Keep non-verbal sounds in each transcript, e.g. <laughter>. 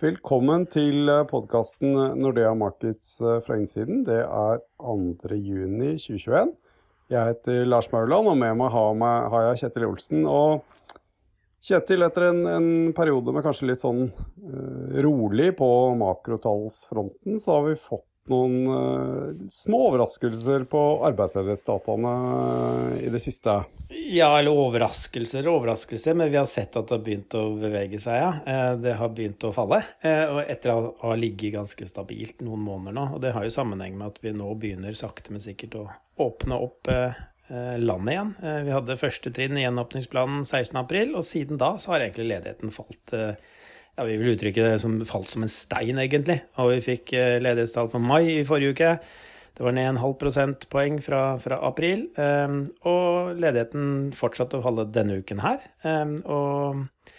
Velkommen til podkasten Nordea Markets fra innsiden. Det er 2.6.2021. Jeg heter Lars Mauland, og med meg har, jeg Kjetil Olsen. Og Kjetil, etter en, en, periode med kanskje litt sånn uh, rolig på makrotallsfronten, så har vi fått noen uh, små overraskelser på arbeidsledighetsdataene i det siste? Ja, eller overraskelser og overraskelser, men vi har sett at det har begynt å bevege seg, ja. Eh, det har begynt å falle. Eh, og etter å ha ligget ganske stabilt noen måneder nå. Og det har jo sammenheng med at vi nå begynner sakte, men sikkert å åpne opp landet igjen. Vi hadde første trinn i gjenåpningsplanen 16.4, og siden da så har egentlig ledigheten falt ja, vi vil uttrykke det som falt som en stein, egentlig. Og vi fikk eh, ledighetstall for mai i forrige uke. Det var ned en halv prosentpoeng fra, fra april. Um, og ledigheten fortsatte å falle denne uken her. Um, og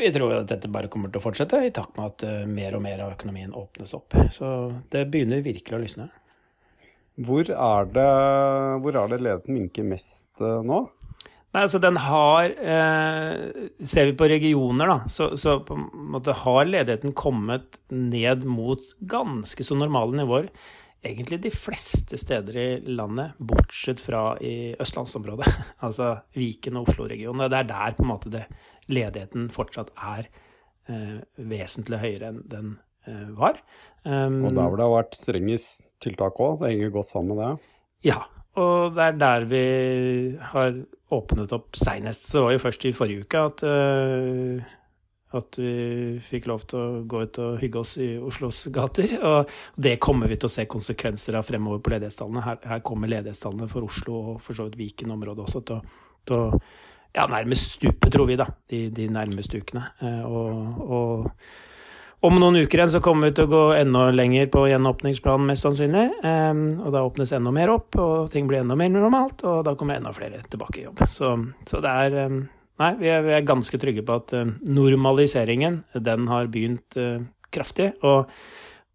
vi tror at dette bare kommer til å fortsette, i takt med at uh, mer og mer av økonomien åpnes opp. Så det begynner virkelig å lysne. Hvor er det, hvor er det ledigheten minker mest uh, nå? Nei, altså den har eh, Ser vi på regioner, da, så, så på en måte har ledigheten kommet ned mot ganske så normale nivåer. Egentlig de fleste steder i landet, bortsett fra i østlandsområdet. <laughs> Altså Viken og Oslo-regionen. Det er der på en måte det, ledigheten fortsatt er eh, vesentlig høyere enn den eh, var. Um, og der hvor det har vært strengest tiltak òg, det henger godt sammen med det? Ja, og det er der vi har åpnet opp seinest. Så det var jo først i forrige uke at, uh, at vi fikk lov til å gå ut og hygge oss i Oslos gater. Og det kommer vi til å se konsekvenser av fremover på ledighetstallene. Her, her kommer ledighetstallene for Oslo og for så vidt Viken-området også til å, til å ja, nærmest stupe, tror vi, da, de, de nærmeste ukene. Uh, og, og om noen uker igjen så kommer vi til å gå enda lenger på gjenåpningsplanen, mest sannsynlig. Og da åpnes enda mer opp, og ting blir enda mer normalt, og da kommer enda flere tilbake i jobb. Så, så det er Nei, vi er, vi er, ganske trygge på at normaliseringen, den har begynt uh, kraftig. Og,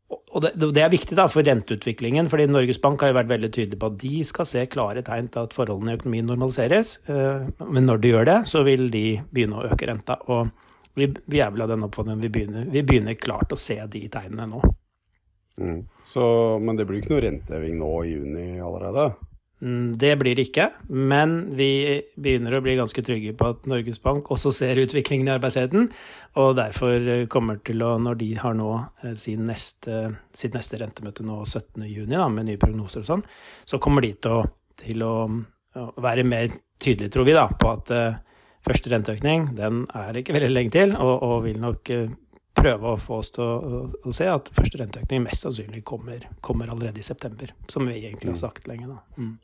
og det, det, er viktig da for renteutviklingen, fordi Norges Bank har jo vært veldig tydelig på at de skal se klare tegn til at forholdene i økonomien normaliseres. Uh, men når de gjør det, så vil de begynne å øke renta. og vi, vi er vel av den oppfatningen vi vi begynner klart å se de tegnene nå. Mm. Så, men det blir ikke noe renteheving nå i juni allerede? Mm, det blir det ikke, men vi begynner å bli ganske trygge på at Norges Bank også ser utviklingen i arbeidsledigheten, og derfor kommer til å, når de har nå eh, sin neste, sitt neste rentemøte nå 17.6, med nye prognoser og sånn, så kommer de til å, til å være mer tydelige, tror vi, da, på at eh, første renteøkning den er ikke veldig lenge til, og, og vil nok eh, prøve å få oss til å, å, se at første renteøkning mest sannsynlig kommer, kommer, allerede i september, som vi egentlig har mm. sagt lenge. da. Mm.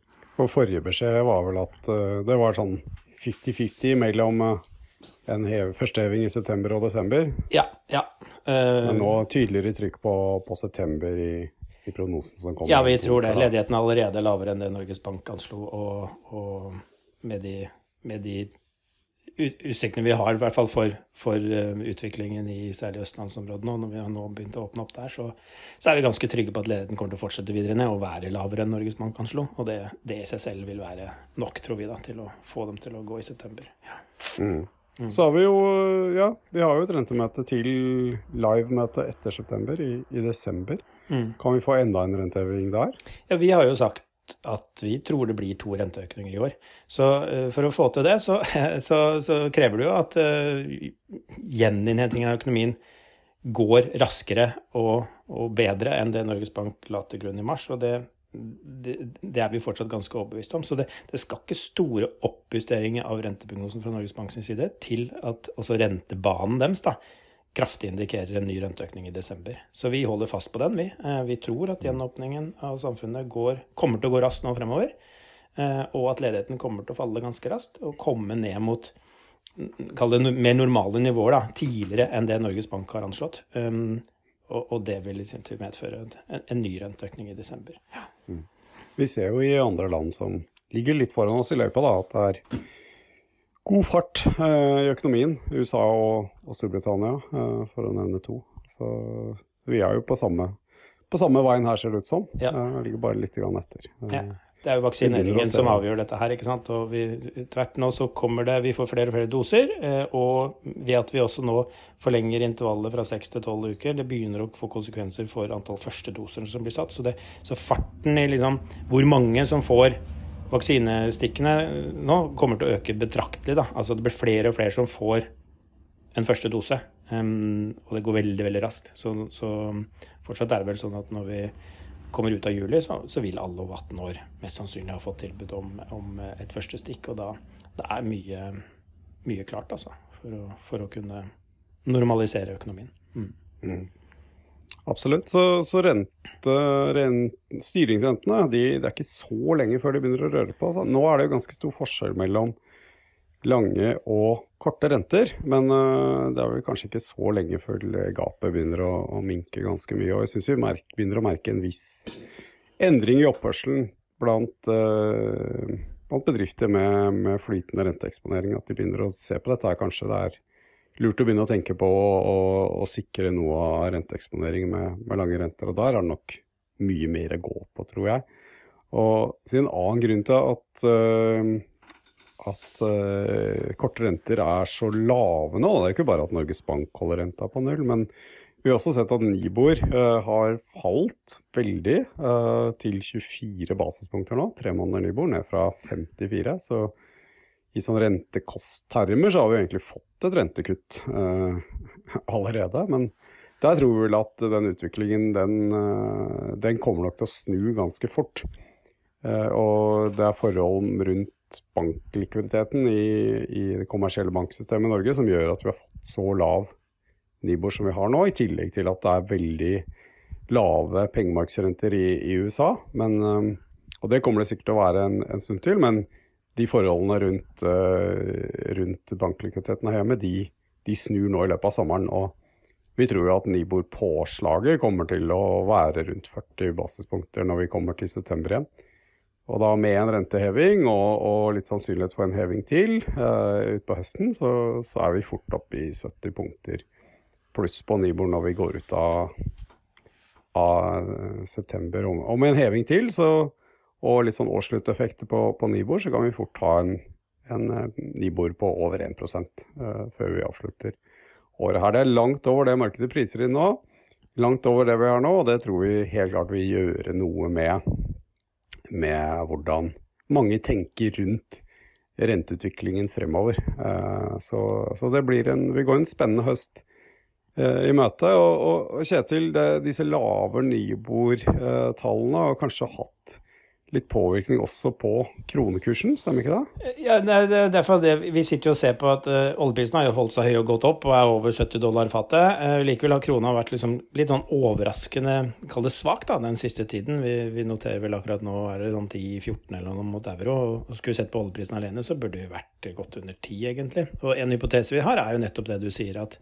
Og forrige beskjed var vel at uh, det var sånn 50-50 mellom uh, en heve, førsteheving i september og desember. Ja, ja. Uh, Men nå tydeligere trykk på, på september i, i, prognosen som kommer. Ja, vi tror det. Ledigheten er allerede lavere enn det Norges Bank anslo, og, og med de, med de utsiktene vi har, i hvert fall for, for uh, utviklingen i særlig østlandsområdet nå, når vi har nå begynt å åpne opp der, så, så, er vi ganske trygge på at ledigheten kommer til å fortsette videre ned og være lavere enn Norges Bank anslo. Og det, det, i seg selv vil være nok, tror vi, da, til å få dem til å gå i september. Ja. Mm. Mm. Så har vi jo ja, vi har jo et rentemøte til live-møte etter september, i, i desember. Mm. Kan vi få enda en renteheving der? Ja, vi har jo sagt at vi tror det blir to renteøkninger i år. Så uh, for å få til det, så, <laughs> så, så krever det jo at uh, gjeninnhentingen av økonomien går raskere og, og, bedre enn det Norges Bank la til grunn i mars. og det, det, det er vi fortsatt ganske overbevist om. Så det, det skal ikke store oppjusteringer av renteprognosen fra Norges Banks side til at også rentebanen deres da, kraftig indikerer en ny renteøkning i desember. Så vi holder fast på den, vi. Eh, vi tror at gjenåpningen av samfunnet går, kommer til å gå raskt nå fremover. Eh, og at ledigheten kommer til å falle ganske raskt og komme ned mot kall det mer normale nivåer da, tidligere enn det Norges Bank har anslått. Um, og, det vil i sin tur medføre en, en ny renteøkning i desember. Ja. Mm. Vi ser jo i andre land som ligger litt foran oss i løypa, da, at det er god fart eh, i økonomien. USA og, og Storbritannia, eh, for å nevne to. Så vi er jo på samme, på samme veien her, ser det ut som. Ja. Eh, ligger bare litt grann etter. Ja. det er jo vaksineringen som avgjør dette her. ikke sant? Og vi, tvert nå så kommer det Vi får flere og flere doser. Eh, og ved at vi også nå forlenger intervallet fra seks til tolv uker, det begynner å få konsekvenser for antall førstedoser som blir satt. Så, det, så farten i liksom hvor mange som får vaksinestikkene nå, kommer til å øke betraktelig. da. Altså det blir flere og flere som får en første dose. Um, og det går veldig, veldig raskt. Så, så fortsatt er det vel sånn at når vi kommer ut av juli, så, så, vil alle over 18 år mest sannsynlig ha fått tilbud om, om et første stikk. Og da det er mye, mye klart, altså, for å, for å, kunne normalisere økonomien. Mm. Mm. Absolutt. Så, så rente, rent, styringsrentene de, det er ikke så lenge før de begynner å røre på. Så Nå er det jo ganske stor forskjell mellom lange og korte renter. Men uh, det er vel kanskje ikke så lenge før gapet begynner å, å minke ganske mye. Og jeg syns vi merk, begynner å merke en viss endring i oppførselen blant, uh, blant bedrifter med, med, flytende renteeksponering. At de begynner å se på dette her. Kanskje det er lurt å begynne å tenke på å, å, å sikre noe av renteeksponering med, med, lange renter. Og der er det nok mye mer å gå på, tror jeg. Og en annen grunn til at uh, at uh, korte renter er så lave nå. Det er ikke bare at Norges Bank holder renta på null, men vi har også sett at Nibor uh, har falt veldig til 24 basispunkter nå. Tre måneder Nibor, ned fra 54. Så i sånn rentekosttermer så har vi egentlig fått et rentekutt <laughs> allerede. Men der tror vi vel at den utviklingen den, den kommer nok til å snu ganske fort. og det er forhold rundt banklikviditeten i, i, det kommersielle banksystemet i Norge som gjør at vi har fått så lav Nibor som vi har nå, i tillegg til at det er veldig lave pengemarkedsrenter i, i, USA. Men, um, og det kommer det sikkert til å være en, en stund til, men de forholdene rundt, uh, rundt banklikviditeten her hjemme, de, de, snur nå i løpet av sommeren. og vi tror jo at Nibor-påslaget kommer til å være rundt 40 basispunkter når vi kommer til september igjen. Og da med en renteheving og, og litt sannsynlighet for en heving til uh, utpå høsten, så, så, er vi fort oppe i 70 punkter pluss på Nibor når vi går ut av, av september. Og med en heving til så, og litt sånn årsslutteffekter på, på Nibor, så kan vi fort ha en, en eh, Nibor på over 1 uh, eh, før vi avslutter året her. Det er langt over det markedet priser inn nå. Langt over det vi har nå, og det tror vi helt klart vil gjøre noe med med hvordan mange tenker rundt renteutviklingen fremover. Eh, så, så det blir en, vi går en spennende høst i møte. Og, og Kjetil, det, disse lave Nibor-tallene har kanskje hatt litt påvirkning også på kronekursen, stemmer ikke det? Ja, det er derfor det, Vi sitter jo og ser på at uh, oljeprisen har jo holdt seg høy og gått opp og er over 70 dollar fatet. Uh, likevel har krona vært liksom litt sånn overraskende, kall det svak, da, den siste tiden. Vi, vi, noterer vel akkurat nå er det sånn 10-14 eller noe mot euro. og Skulle vi sett på oljeprisen alene, så burde vi vært godt under 10, egentlig. Og en hypotese vi har, er jo nettopp det du sier, at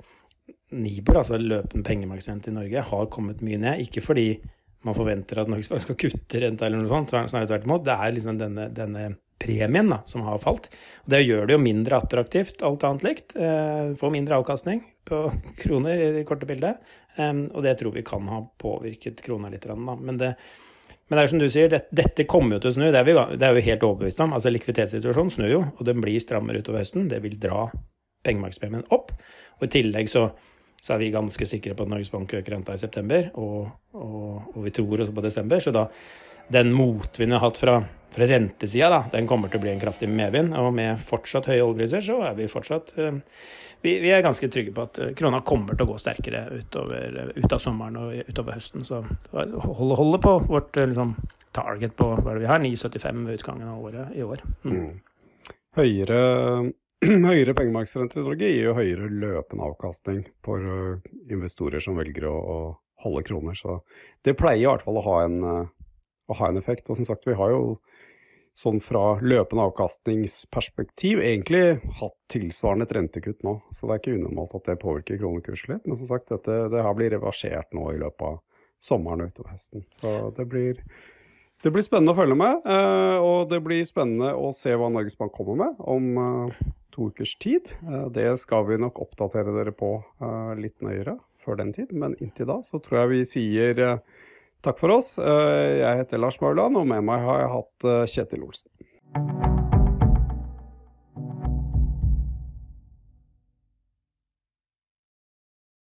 Nibor, altså løpende pengemarkedsrente i Norge, har kommet mye ned. Ikke fordi man forventer at Norges Bank skal kutte renta eller noe sånt. Snarere tvert imot. Det er liksom denne, denne premien da, som har falt. Og det gjør det jo mindre attraktivt, alt annet likt. Eh, får mindre avkastning på <laughs> kroner i det korte bildet. Um, og det tror vi kan ha påvirket krona litt. Da. Men, det, men det er som du sier, det, dette kommer jo til å snu. Det er vi det er jo helt overbevist om. Altså Likviditetssituasjonen snur jo, og den blir strammere utover høsten. Det vil dra pengemarkedspremien opp. Og i tillegg så så er vi ganske sikre på at Norges Bank øker renta i september, og, og, og, vi tror også på desember. Så da den motvinden vi har hatt fra, fra rentesida, den kommer til å bli en kraftig medvind. Og med fortsatt høye oljepriser, så er vi fortsatt uh, vi, vi, er ganske trygge på at eh, krona kommer til å gå sterkere utover, ut av sommeren og utover høsten. Så holde, holde på vårt eh, liksom, target på hva vi har, 9,75 ved utgangen av året i år. Mm. Mm. Høyere <clears throat> høyere pengemarkedsrenter i Norge gir jo høyere løpende avkastning for uh, investorer som velger å, å, holde kroner. Så det pleier i hvert fall å ha, en, uh, å ha en effekt. Og som sagt, vi har jo sånn fra løpende avkastningsperspektiv egentlig hatt tilsvarende et rentekutt nå. Så det er ikke unormalt at det påvirker kronekursen litt. Men som sagt, dette, det her blir reversert nå i løpet av sommeren og utover høsten. Så det blir det blir spennende å følge med, uh, og det blir spennende å se hva Norges Bank kommer med om to ukers tid. Eh, det skal vi nok oppdatere dere på eh, litt nøyere før den tid, men inntil da så tror jeg vi sier eh, Takk for oss. Jeg heter Lars Mauland, og med meg har jeg hatt Kjetil Olsen.